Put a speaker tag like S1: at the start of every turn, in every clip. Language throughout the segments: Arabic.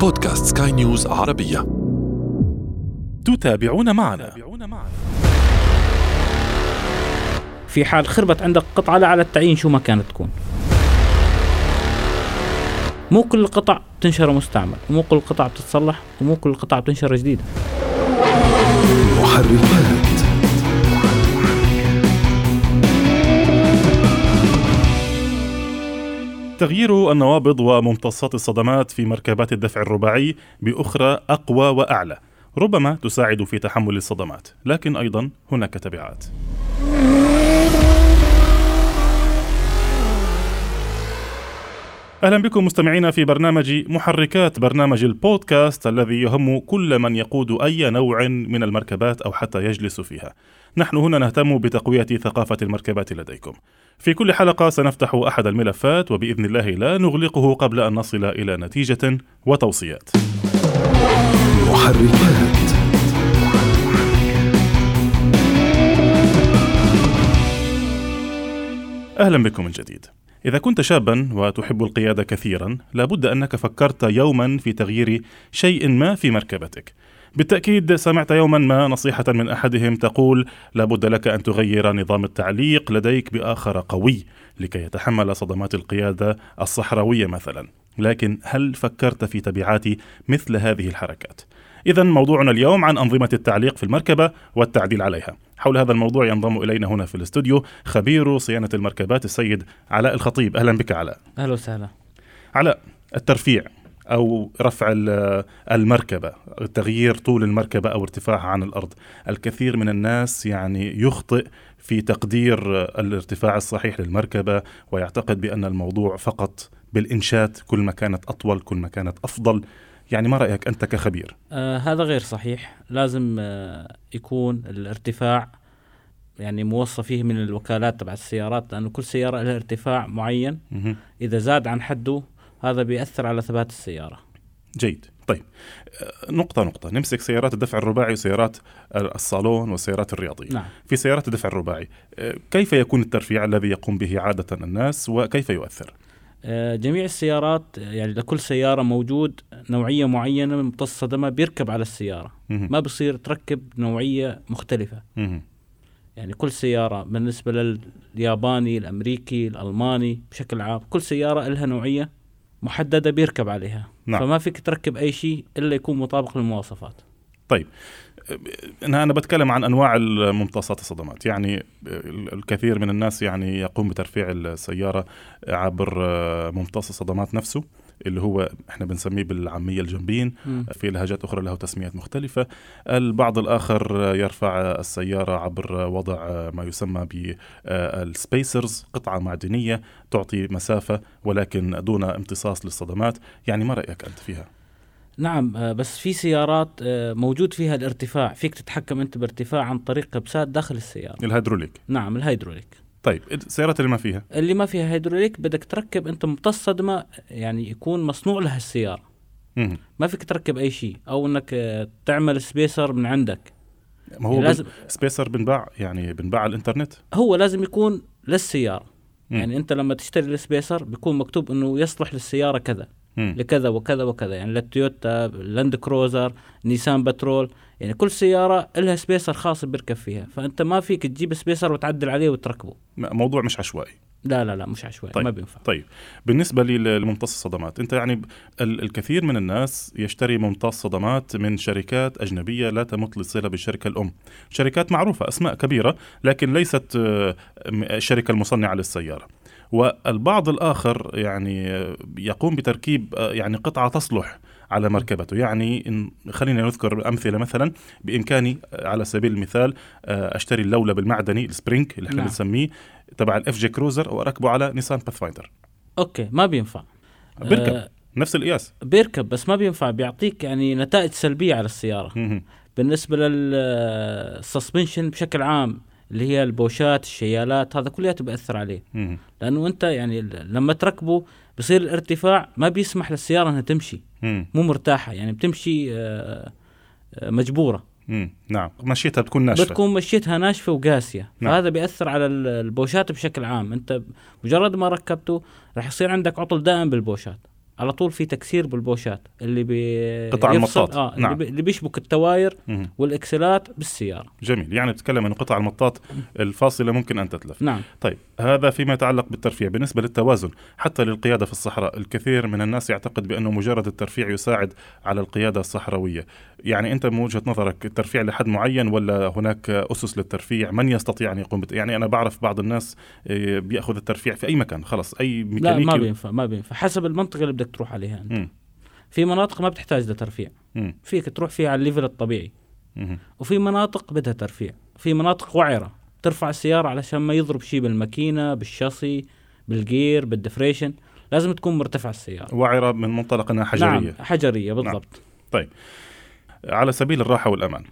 S1: بودكاست سكاي نيوز عربية.
S2: تتابعون معنا.
S3: في حال خربت عندك قطعة لا على التعيين شو ما كانت تكون. مو كل القطع بتنشر مستعمل ومو كل القطع بتتصلح ومو كل القطع بتنشر جديدة.
S1: محركات.
S2: تغيير النوابض وممتصات الصدمات في مركبات الدفع الرباعي بأخرى أقوى وأعلى ربما تساعد في تحمل الصدمات لكن أيضا هناك تبعات أهلا بكم مستمعينا في برنامج محركات برنامج البودكاست الذي يهم كل من يقود أي نوع من المركبات أو حتى يجلس فيها. نحن هنا نهتم بتقوية ثقافة المركبات لديكم. في كل حلقة سنفتح أحد الملفات وبإذن الله لا نغلقه قبل أن نصل إلى نتيجة وتوصيات.
S1: محركات
S2: أهلا بكم من جديد. إذا كنت شابا وتحب القيادة كثيرا لابد أنك فكرت يوما في تغيير شيء ما في مركبتك بالتأكيد سمعت يوما ما نصيحة من أحدهم تقول لابد لك أن تغير نظام التعليق لديك بآخر قوي لكي يتحمل صدمات القيادة الصحراوية مثلا لكن هل فكرت في تبعات مثل هذه الحركات؟ إذا موضوعنا اليوم عن أنظمة التعليق في المركبة والتعديل عليها. حول هذا الموضوع ينضم إلينا هنا في الاستوديو خبير صيانة المركبات السيد علاء الخطيب. أهلا بك علاء.
S3: أهلا وسهلا
S2: علاء الترفيع أو رفع ال- المركبة تغيير طول المركبة أو ارتفاعها عن الأرض. الكثير من الناس يعني يخطئ في تقدير الارتفاع الصحيح للمركبة ويعتقد بأن الموضوع فقط بالإنشات كل ما كانت أطول كل ما كانت أفضل. يعني ما رأيك أنت كخبير؟
S3: آه هذا غير صحيح. لازم آه يكون الارتفاع يعني موصى فيه من الوكالات تبع السيارات لأنه كل سيارة لها ارتفاع معين. إذا زاد عن حده هذا بيأثر على ثبات السيارة.
S2: جيد. طيب. نقطة نقطة. نمسك سيارات الدفع الرباعي وسيارات الصالون والسيارات الرياضية.
S3: نعم.
S2: في سيارات الدفع الرباعي كيف يكون الترفيع الذي يقوم به عادة الناس وكيف يؤثر؟
S3: آه، جميع السيارات يعني لكل سيارة موجود نوعية معينة من ممتص الصدمة بيركب على السيارة.
S2: مهم.
S3: ما بصير تركب نوعية مختلفة.
S2: مهم.
S3: يعني كل سيارة بالنسبة للياباني الأمريكي الألماني بشكل عام كل سيارة لها نوعية محددة بيركب عليها.
S2: نعم.
S3: فما فيك تركب أي شيء إلا يكون مطابق للمواصفات.
S2: طيب. أنا أنا بتكلم عن أنواع الممتصات الصدمات. يعني ال- الكثير من الناس يعني يقوم بترفيع السيارة عبر ممتص الصدمات نفسه. اللي هو إحنا بنسميه بالعامية الجنبين
S3: مم.
S2: في لهجات أخرى له تسميات مختلفة. البعض الآخر يرفع السيارة عبر وضع ما يسمى بال spacers قطعة معدنية تعطي مسافة ولكن دون امتصاص للصدمات. يعني ما رأيك أنت فيها؟
S3: نعم آه، بس في سيارات آه، موجود فيها الارتفاع. فيك تتحكم أنت بارتفاع عن طريق كبسات داخل السيارة.
S2: الهيدروليك.
S3: نعم الهيدروليك.
S2: طيب السيارات اللي ما فيها.
S3: اللي ما فيها هيدروليك بدك تركب أنت ممتص صدمة يعني يكون مصنوع لها السيارة.
S2: مهم.
S3: ما فيك تركب أي شيء أو أنك آه، تعمل spacer من عندك.
S2: ما هو
S3: لازم
S2: spacer بنباع يعني بنباع على الإنترنت؟
S3: هو لازم يكون للسيارة.
S2: مم.
S3: يعني أنت لما تشتري ال spacer بيكون مكتوب إنه يصلح للسيارة كذا. لكذا وكذا وكذا. يعني للتويوتا لاند كروزر نيسان بترول يعني كل سيارة لها spacer خاص بيركب فيها. فأنت ما فيك تجيب spacer وتعدل عليه وتركبه.
S2: موضوع مش عشوائي.
S3: لا لا لا مش عشوائي
S2: طيب.
S3: ما بينفع.
S2: طيب. بالنسبة لي لممتص الصدمات أنت يعني الكثير من الناس يشتري ممتص صدمات من شركات أجنبية لا تمت للصلة بالشركة الأم. شركات معروفة أسماء كبيرة لكن ليست آه، م- الشركة المصنعة للسيارة. والبعض الآخر يعني آه، يقوم بتركيب آه، يعني قطعة تصلح على مركبته. يعني إن خلينا نذكر أمثلة مثلا بإمكاني آه، على سبيل المثال آه، أشتري اللولب المعدني ال spring اللي إحنا
S3: نعم.
S2: بنسميه تبع ال FJ Cruiser وأركبه على نيسان باثفايندر
S3: okay ما بينفع.
S2: بيركب
S3: آه
S2: نفس القياس.
S3: بيركب بس ما بينفع بيعطيك يعني نتائج سلبية على السيارة.
S2: بالنسبة
S3: لل suspension بشكل عام اللي هي البوشات الشيالات هذا كلياته بياثر عليه
S2: مهم.
S3: لأنه أنت يعني لما تركبه بصير الارتفاع ما بيسمح للسيارة إنها تمشي
S2: مم.
S3: مو مرتاحة يعني بتمشي آه، آه، مجبورة
S2: مم. نعم مشيتها بتكون ناشفة
S3: بتكون مشيتها ناشفة وقاسية
S2: نعم.
S3: فهذا بيأثر على ال- البوشات بشكل عام أنت مجرد ما ركبته راح يصير عندك عطل دائم بالبوشات على طول في تكسير بالبوشات اللي بي
S2: قطع المطاط.
S3: آه
S2: نعم.
S3: اللي, بي... اللي بيشبك التواير. والإكسلات بالسيارة
S2: جميل يعني بتتكلم إنه قطع المطاط الفاصلة ممكن أن تتلف
S3: نعم
S2: طيب هذا فيما يتعلق بالترفيع بالنسبة للتوازن حتى للقيادة في الصحراء الكثير من الناس يعتقد بأنه مجرد الترفيع يساعد على القيادة الصحراوية يعني أنت من وجهة نظرك الترفيع لحد معين ولا هناك أسس للترفيع؟ من يستطيع أن يقوم بت... يعني أنا بعرف بعض الناس آه، بيأخذ الترفيع في أي مكان خلص
S3: لا
S2: ميكانيكي
S3: ما بينفع ما بينفع. حسب المنطقة اللي بدك تروح عليها أنت.
S2: مم.
S3: في مناطق ما بتحتاج لترفيع.
S2: مم.
S3: فيك تروح فيها على ال level الطبيعي.
S2: مم.
S3: وفي مناطق بدها ترفيع. في مناطق وعرة. ترفع السيارة علشان ما يضرب شيء بالماكينة بالشاصي بالجير بالدفريشن. لازم تكون مرتفعه السيارة.
S2: وعرة من منطلق أنها حجرية.
S3: نعم حجرية بالضبط.
S2: على سبيل الراحة والأمان.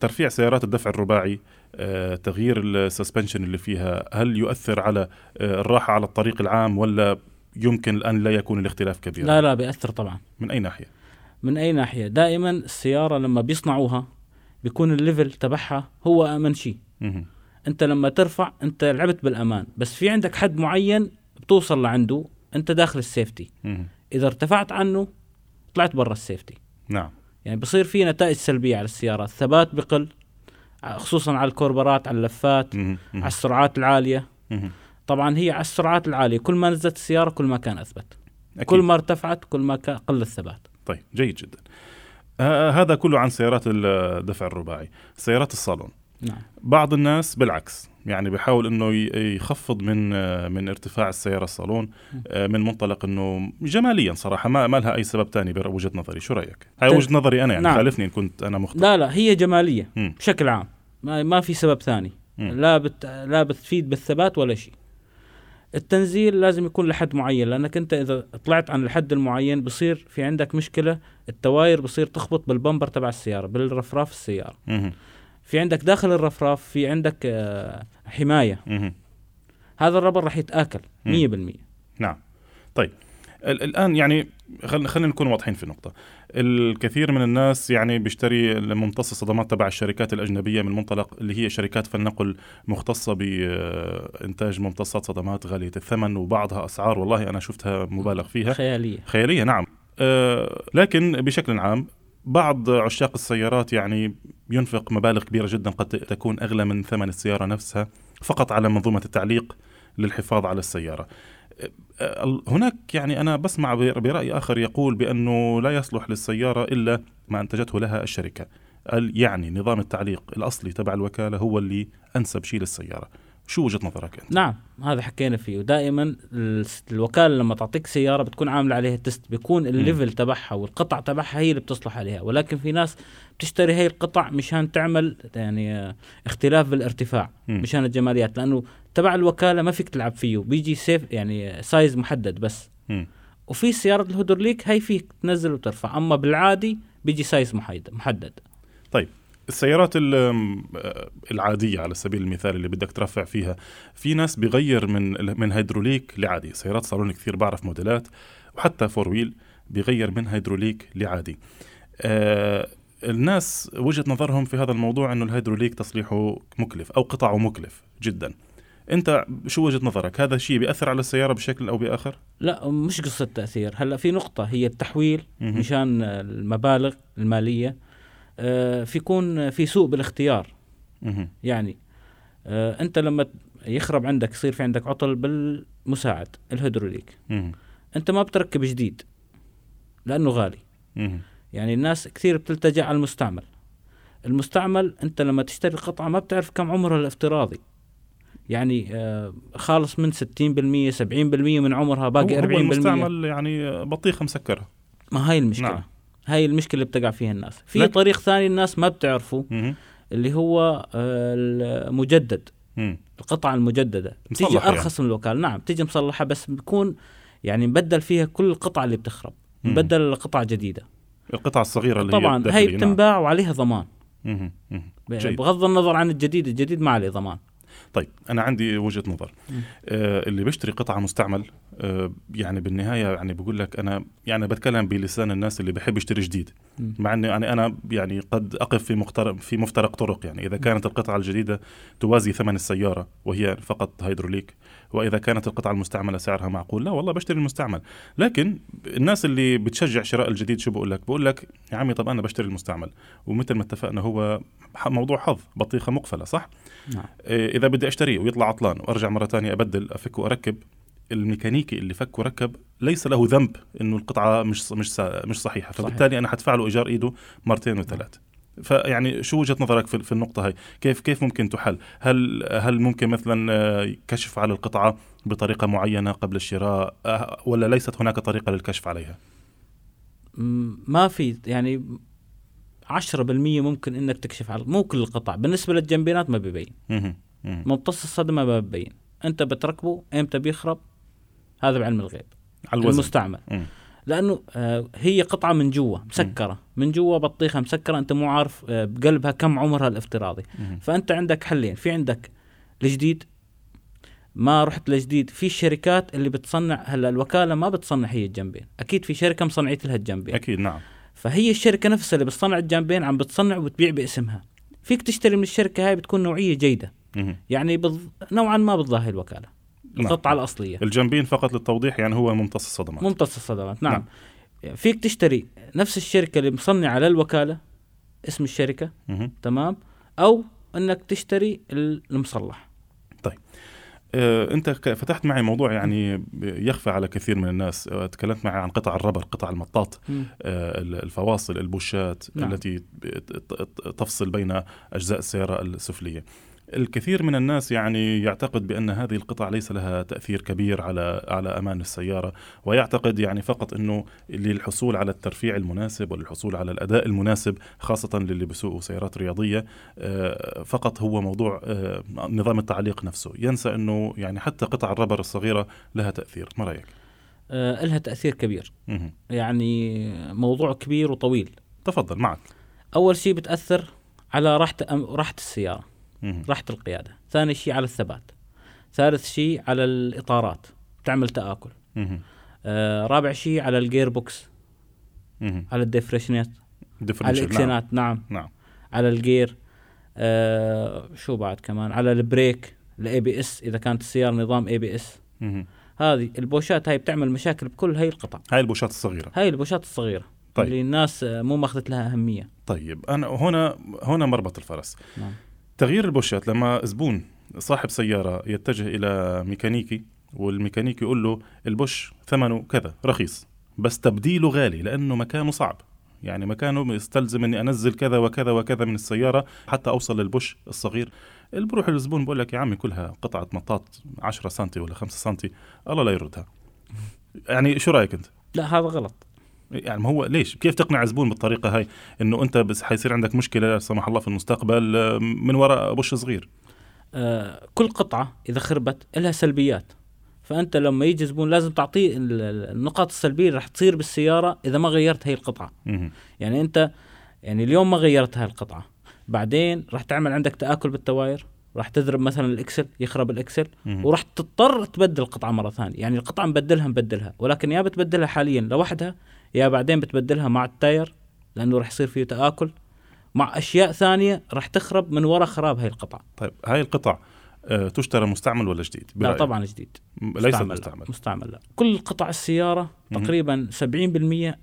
S2: ترفيع سيارات الدفع الرباعي آه، تغيير ال suspension اللي فيها هل يؤثر على آه، الراحة على الطريق العام ولا يمكن الآن لا يكون الاختلاف كبير؟
S3: لا لا بيأثر طبعا.
S2: من أي ناحية؟
S3: من أي ناحية؟ دائما السيارة لما بيصنعوها بيكون ال level تبعها هو أمن شيء. أنت لما ترفع أنت لعبت بالأمان بس في عندك حد معين بتوصل لعنده أنت داخل ال
S2: safety.
S3: إذا ارتفعت عنه طلعت برا السيفتي.
S2: نعم.
S3: يعني بصير في نتائج سلبية على السياره الثبات بقل خصوصا على الكوربرات على اللفات. على السرعات
S2: العالية.
S3: طبعا هي على السرعات العالية. كل ما نزلت السيارة كل ما كان أثبت.
S2: أكيد.
S3: كل ما ارتفعت كل ما قل الثبات.
S2: طيب جيد جدا. آه هذا كله عن سيارات الدفع الرباعي. سيارات الصالون.
S3: نعم.
S2: بعض الناس بالعكس يعني بيحاول إنه يخفض من آه، من ارتفاع السيارة الصالون آه، من منطلق إنه جماليا صراحة ما ما لها أي سبب تاني بوجهه نظري. شو رأيك؟ هاي
S3: ت-
S2: وجهة نظري أنا يعني
S3: نعم.
S2: خالفني إن كنت أنا مخطئ.
S3: لا لا هي جمالية
S2: مم.
S3: بشكل عام. ما, ما في سبب ثاني. لا بت لا بتفيد بالثبات ولا شيء. التنزيل لازم يكون لحد معين لأنك أنت إذا طلعت عن الحد المعين بصير في عندك مشكلة التواير بصير تخبط بالبمبر تبع السيارة بالرفراف السيارة.
S2: مهم.
S3: في عندك داخل الرفراف في عندك آه،
S2: حماية.
S3: هذا الربر راح يتآكل 100%
S2: نعم. طيب. ال- الآن يعني خلينا خلينا نكون واضحين في نقطه الكثير من الناس يعني بيشتري ممتص الصدمات تبع الشركات الأجنبية من منطلق اللي هي شركات فلنقل مختصة بإنتاج ممتصات صدمات غالية الثمن وبعضها أسعار والله أنا شفتها مبالغ فيها.
S3: خيالية.
S2: خيالية نعم. أه لكن بشكل عام بعض عشاق السيارات يعني ينفق مبالغ كبيرة جدا قد تكون أغلى من ثمن السيارة نفسها فقط على منظومة التعليق للحفاظ على السيارة. أه، هناك يعني أنا بسمع ب- برأي آخر يقول بأنه لا يصلح للسيارة إلا ما أنتجته لها الشركة. قال يعني نظام التعليق الأصلي تبع الوكالة هو اللي أنسب شيء للسيارة. شو وجهة نظرك أنت؟
S3: نعم هذا حكينا فيه ودائما الوكالة لما تعطيك سيارة بتكون عاملة عليها test بيكون ال level تبعها والقطع تبعها هي اللي بتصلح عليها ولكن في ناس بتشتري هي القطع مشان تعمل يعني آه، اختلاف بالارتفاع
S2: مم.
S3: مشان الجماليات لأنه تبع الوكالة ما فيك تلعب فيه بيجي safe يعني size محدد بس
S2: مم.
S3: وفي سيارة الهودرليك هي فيك تنزل وترفع أما بالعادي بيجي size محدد محدد
S2: السيارات ال- العادية على سبيل المثال اللي بدك ترفع فيها في ناس بيغير من من هيدروليك لعادي. سيارات صالون كثير بعرف موديلات وحتى فور ويل بيغير من هيدروليك لعادي. آه الناس وجهة نظرهم في هذا الموضوع إنه الهيدروليك تصليحه مكلف أو قطعه مكلف جدا. أنت شو وجهة نظرك؟ هذا الشيء بيأثر على السيارة بشكل أو بآخر؟
S3: لا مش قصة تأثير. هلأ في نقطة هي التحويل. مشان المبالغ المالية. آه، في يكون في سوء بالاختيار. يعني آه، أنت لما يخرب عندك يصير في عندك عطل بالمساعد الهيدروليك. أنت ما بتركب جديد لأنه غالي. يعني الناس كثير بتلتجئ على المستعمل المستعمل أنت لما تشتري قطعة ما بتعرف كم عمرها الافتراضي يعني آه، خالص من 60% 70% من عمرها باقي
S2: هو-
S3: 40%
S2: هو المستعمل يعني بطيخه مسكره
S3: ما هاي المشكلة
S2: نعم.
S3: نعم. هاي المشكلة اللي بتقع فيها الناس في
S2: لك-
S3: طريق ثاني الناس ما بتعرفه
S2: مهم.
S3: اللي هو آه، المجدد
S2: مهم.
S3: القطعة المجددة بتيجي
S2: مصلحة
S3: أرخص من الوكالة نعم بتيجي مصلحة بس بيكون يعني مبدل فيها كل القطع اللي بتخرب
S2: مم.
S3: مبدل لقطع جديدة
S2: القطع الصغيرة اللي هي
S3: طبعا
S2: الداخلية،
S3: هي
S2: نعم.
S3: بتنباع وعليها ضمان
S2: مهم. مهم. جيد.
S3: بغض النظر عن الجديد الجديد ما عليه ضمان
S2: طيب أنا عندي وجهة نظر
S3: مم.
S2: آه اللي بيشتري قطعة مستعمل يعني بالنهاية يعني بقول لك أنا يعني بتكلم بلسان الناس اللي بحب يشتري جديد. مع إني يعني أنا يعني قد أقف في في مفترق طرق يعني. إذا كانت القطعة الجديدة توازي ثمن السيارة وهي فقط هيدروليك وإذا كانت القطعة المستعملة سعرها معقول لا والله بشتري المستعمل. لكن الناس اللي بتشجع شراء الجديد شو بقول لك؟ بقول لك يا عمي طب أنا بشتري المستعمل. ومثل ما اتفقنا هو موضوع حظ بطيخة مقفلة صح؟
S3: نعم.
S2: إيه، إذا بدي أشتريه ويطلع عطلان وأرجع مرة ثانية أبدل أفك وأركب الميكانيكي اللي فك وركب ليس له ذنب إنه القطعة مش مش مش صحيحة.
S3: صحيح.
S2: فبالتالي أنا حدفع له إيجار إيده مرتين وثلاث. فيعني شو وجهة نظرك في في النقطة هاي؟ كيف كيف ممكن تحل؟ هل هل ممكن مثلا آه، كشف على القطعة بطريقة معينة قبل الشراء؟ آه، ولا ليست هناك طريقة للكشف عليها؟
S3: ما في. يعني 10% ممكن إنك تكشف على مو كل القطع. بالنسبة للجنبينات ما بيبين. ممتص الصدمة ما بيبين. أنت بتركبه إمتى بيخرب؟ هذا بعلم الغيب
S2: على الوزن.
S3: المستعمل.
S2: مم.
S3: لأنه آه، هي قطعة من جوا مسكرة. من جوا بطيخة مسكرة أنت مو عارف آه، بقلبها كم عمرها الافتراضي.
S2: مهم.
S3: فأنت عندك حلين. في عندك الجديد ما رحت لجديد. في الشركات اللي بتصنع هلا الوكالة ما بتصنع هي الجنبين. أكيد في شركة مصنعت لها الجنبين.
S2: أكيد نعم.
S3: فهي الشركة نفسها اللي بتصنع الجنبين عم بتصنع وبتبيع باسمها. فيك تشتري من الشركة هاي بتكون نوعية جيدة.
S2: مهم.
S3: يعني بض... نوعا ما بتضاهي الوكالة.
S2: نعم.
S3: القطعه الأصلية
S2: الجنبين فقط للتوضيح يعني هو ممتص الصدمات
S3: ممتص الصدمات نعم. نعم فيك تشتري نفس الشركة اللي مصنعة للوكالة اسم الشركة
S2: مهم.
S3: تمام أو إنك تشتري المصلح
S2: آه، أنت فتحت معي موضوع يعني يخفى على كثير من الناس آه، تكلمت معي عن قطع الربر قطع المطاط. آه، ال- الفواصل البوشات
S3: نعم.
S2: التي تفصل بين أجزاء السيارة السفلية الكثير من الناس يعني يعتقد بأن هذه القطع ليس لها تأثير كبير على على أمان السيارة ويعتقد يعني فقط إنه للحصول على الترفيع المناسب وللحصول على الأداء المناسب خاصة للي بيسوقوا سيارات رياضية آه، فقط هو موضوع آه، نظام التعليق نفسه. ينسى إنه يعني حتى قطع الربر الصغيرة لها تأثير. ما رأيك؟
S3: آه لها تأثير كبير.
S2: مهم.
S3: يعني موضوع كبير وطويل.
S2: تفضل معك.
S3: أول شيء بتأثر على راحة راحة
S2: السيارة.
S3: راحة القيادة ثاني شيء على الثبات ثالث شيء على الإطارات تعمل
S2: تآكل.
S3: آه رابع شيء على ال gear
S2: box.
S3: على الديفريشنات على
S2: differential. نعم.
S3: الاكسلات نعم.
S2: نعم
S3: على الجير آه شو بعد كمان على ال brake ال ABS إذا كانت السيارة نظام
S2: ABS.
S3: هذه البوشات هاي بتعمل مشاكل بكل هاي القطع
S2: هاي البوشات الصغيرة
S3: هاي البوشات الصغيرة
S2: طيب.
S3: طيب. اللي الناس آه، مو ماخذت لها أهمية
S2: طيب أنا هنا هنا مربط الفرس
S3: نعم.
S2: تغيير البوشات لما زبون صاحب سيارة يتجه إلى ميكانيكي والميكانيكي يقول له البوش ثمنه كذا رخيص بس تبديله غالي لأنه مكانه صعب. يعني مكانه يستلزم إني أنزل كذا وكذا وكذا من السيارة حتى أوصل للبوش الصغير. اللي بروح بقول لك يا عمي كلها قطعة مطاط 10 سم ولا 5 سم الله لا يردها. يعني شو رأيك أنت؟
S3: لا هذا غلط.
S2: يعني ما هو ليش؟ كيف تقنع الزبون بالطريقة هاي إنه أنت بس حيصير عندك مشكلة لا سمح الله في المستقبل آه، من وراء بوش صغير؟
S3: آه كل قطعة إذا خربت لها سلبيات. فأنت لما يجي زبون لازم تعطيه ال- ال- النقاط السلبية اللي راح تصير بالسيارة إذا ما غيرت هي القطعة.
S2: مهم.
S3: يعني أنت يعني اليوم ما غيرت هاي القطعة بعدين راح تعمل عندك تآكل بالتواير راح تضرب مثلا ال axle يخرب ال
S2: axle.
S3: وراح تضطر تبدل القطعة مرة ثانية. يعني القطعة مبدلها مبدلها ولكن يا بتبدلها حاليا لوحدها يا بعدين بتبدلها مع التاير لأنه راح يصير فيه تآكل مع أشياء ثانية راح تخرب من وراء خراب هاي القطع
S2: طيب هاي القطع آه، تشترى مستعمل ولا جديد؟
S3: لا؟ طبعا جديد
S2: ليس
S3: مستعمل
S2: مستعمل
S3: لا. مستعمل لا كل قطع
S2: السيارة.
S3: تقريبا 70%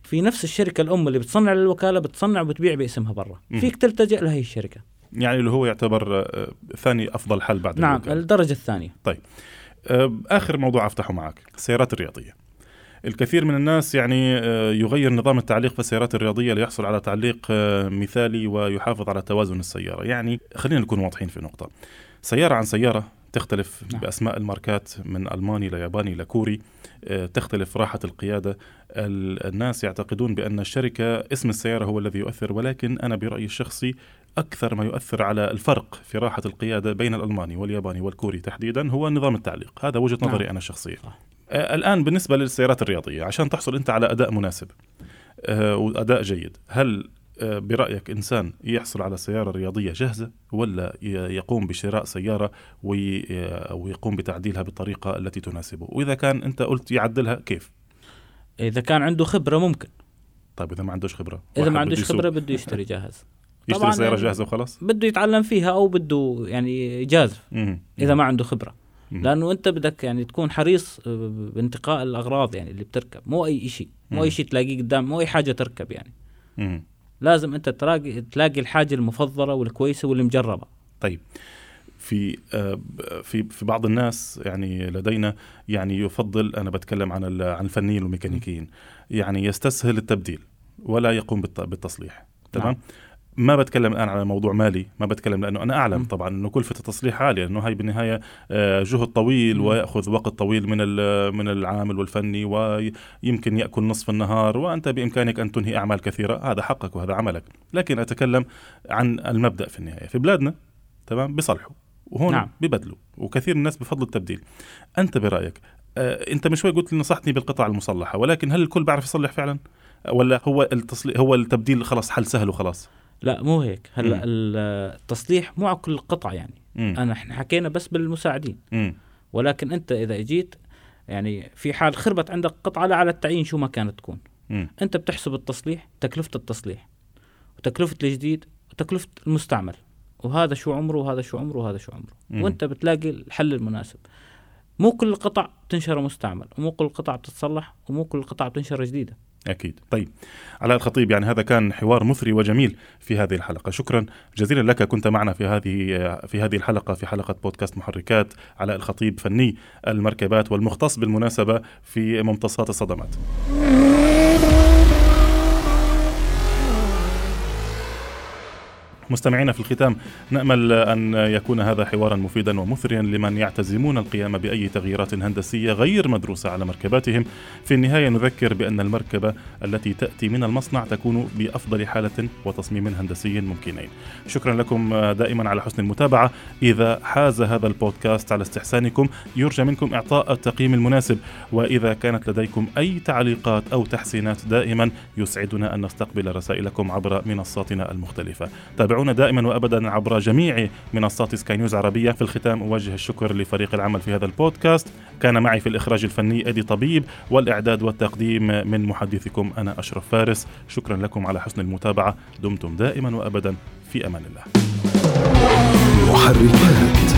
S3: في نفس الشركة الأم اللي بتصنع للوكالة بتصنع وبتبيع باسمها برا. فيك تلتجئ لهي الشركة
S2: يعني اللي هو يعتبر آه، ثاني أفضل حل بعد
S3: نعم
S2: الوكالة.
S3: الدرجة الثانية
S2: آه، آخر موضوع أفتحه معك السيارات الرياضية الكثير من الناس يعني آه، يغير نظام التعليق في السيارات الرياضية ليحصل على تعليق آه، مثالي ويحافظ على توازن السيارة يعني خلينا نكون واضحين في نقطة سيارة عن سيارة تختلف
S3: نعم.
S2: بأسماء الماركات من ألماني لياباني لكوري آه، تختلف راحة القيادة ال- الناس يعتقدون بأن الشركة اسم السيارة هو الذي يؤثر ولكن أنا برأيي الشخصي أكثر ما يؤثر على الفرق في راحة القيادة بين الألماني والياباني والكوري تحديدا هو نظام التعليق هذا وجهة
S3: نعم.
S2: نظري أنا الشخصيه
S3: صح.
S2: آه، الآن بالنسبة للسيارات الرياضية عشان تحصل أنت على أداء مناسب آه، وأداء جيد هل آه، برأيك إنسان يحصل على سيارة رياضية جاهزة ولا يقوم بشراء آه، ويقوم بتعديلها بالطريقة التي تناسبه؟ وإذا كان أنت قلت يعدلها كيف؟
S3: إذا كان عنده خبرة ممكن.
S2: طيب إذا ما عندوش خبرة إذا
S3: ما عندوش خبرة بده يشتري جاهز.
S2: يشتري سيارة
S3: يعني-
S2: جاهزة وخلاص؟
S3: بده يتعلم فيها أو بده يعني يجازف. إذا ما عنده
S2: خبرة.
S3: لأنه أنت بدك يعني تكون حريص آه، بانتقاء الأغراض يعني اللي بتركب. مو أي شيء مو. أي شيء تلاقيه قدام مو أي حاجة تركب يعني.
S2: مم.
S3: لازم أنت تلاقي تلاقي الحاجة المفضلة والكويسة واللي مجربة.
S2: طيب. في آه، في في بعض الناس يعني لدينا يعني يفضل أنا بتكلم عن عن الفنيين والميكانيكيين يعني يستسهل التبديل ولا يقوم بالت- بالتصليح. تمام؟
S3: نعم.
S2: ما بتكلم الآن على موضوع مالي ما بتكلم لأنه أنا أعلم
S3: مم.
S2: طبعا إنه كلفه التصليح عاليه لأنه هاي بالنهاية آه، جهد طويل
S3: مم.
S2: ويأخذ وقت طويل من من العامل والفني ويمكن يأكل نصف النهار وأنت بإمكانك أن تنهي أعمال كثيرة هذا حقك وهذا عملك لكن أتكلم عن المبدأ في النهاية في بلادنا تمام بيصلحوا وهون نعم.
S3: نعم.
S2: ببدلوا وكثير من الناس بفضلوا التبديل أنت برأيك آه أنت من شوي قلت لي نصحتني بالقطع المصلحة ولكن هل الكل بيعرف يصلح فعلا ولا هو التصليح هو التبديل خلاص حل سهل وخلاص
S3: لا مو هيك. هلأ ال- التصليح مو على كل القطع يعني
S2: مم.
S3: أنا إحنا حكينا بس بالمساعدين
S2: مم.
S3: ولكن أنت إذا إجيت يعني في حال خربت عندك قطعة لا على التعيين شو ما كانت تكون
S2: مم.
S3: أنت بتحسب التصليح تكلفة التصليح وتكلفة الجديد وتكلفة المستعمل وهذا شو عمره وهذا شو عمره وهذا شو عمره
S2: مم.
S3: وأنت بتلاقي الحل المناسب مو كل القطع بتنشر مستعمل ومو كل القطع بتتصلح ومو كل القطع بتنشر جديدة
S2: أكيد. طيب علاء الخطيب يعني هذا كان حوار مثري وجميل في هذه الحلقة. شكرا جزيلا لك كنت معنا في هذه في هذه الحلقة في حلقة بودكاست محركات علاء الخطيب فني المركبات والمختص بالمناسبة في ممتصات الصدمات. مستمعينا في الختام نأمل أن يكون هذا حوارا مفيدا ومثريا لمن يعتزمون القيام بأي تغييرات هندسية غير مدروسة على مركباتهم. في النهاية نذكر بأن المركبة التي تأتي من المصنع تكون بأفضل حالة وتصميم هندسي ممكنين. شكرا لكم دائما على حسن المتابعة. إذا حاز هذا البودكاست على استحسانكم يرجى منكم إعطاء التقييم المناسب. وإذا كانت لديكم أي تعليقات أو تحسينات دائما يسعدنا أن نستقبل رسائلكم عبر منصاتنا المختلفة. تابعونا دائما وابدا عبر جميع منصات سكاي نيوز عربية. في الختام أوجه الشكر لفريق العمل في هذا البودكاست. كان معي في الإخراج الفني أدي طبيب والإعداد والتقديم من محدثكم أنا أشرف فارس. شكرا لكم على حسن المتابعة. دمتم دائما وابدا. في أمان الله.
S1: محركات.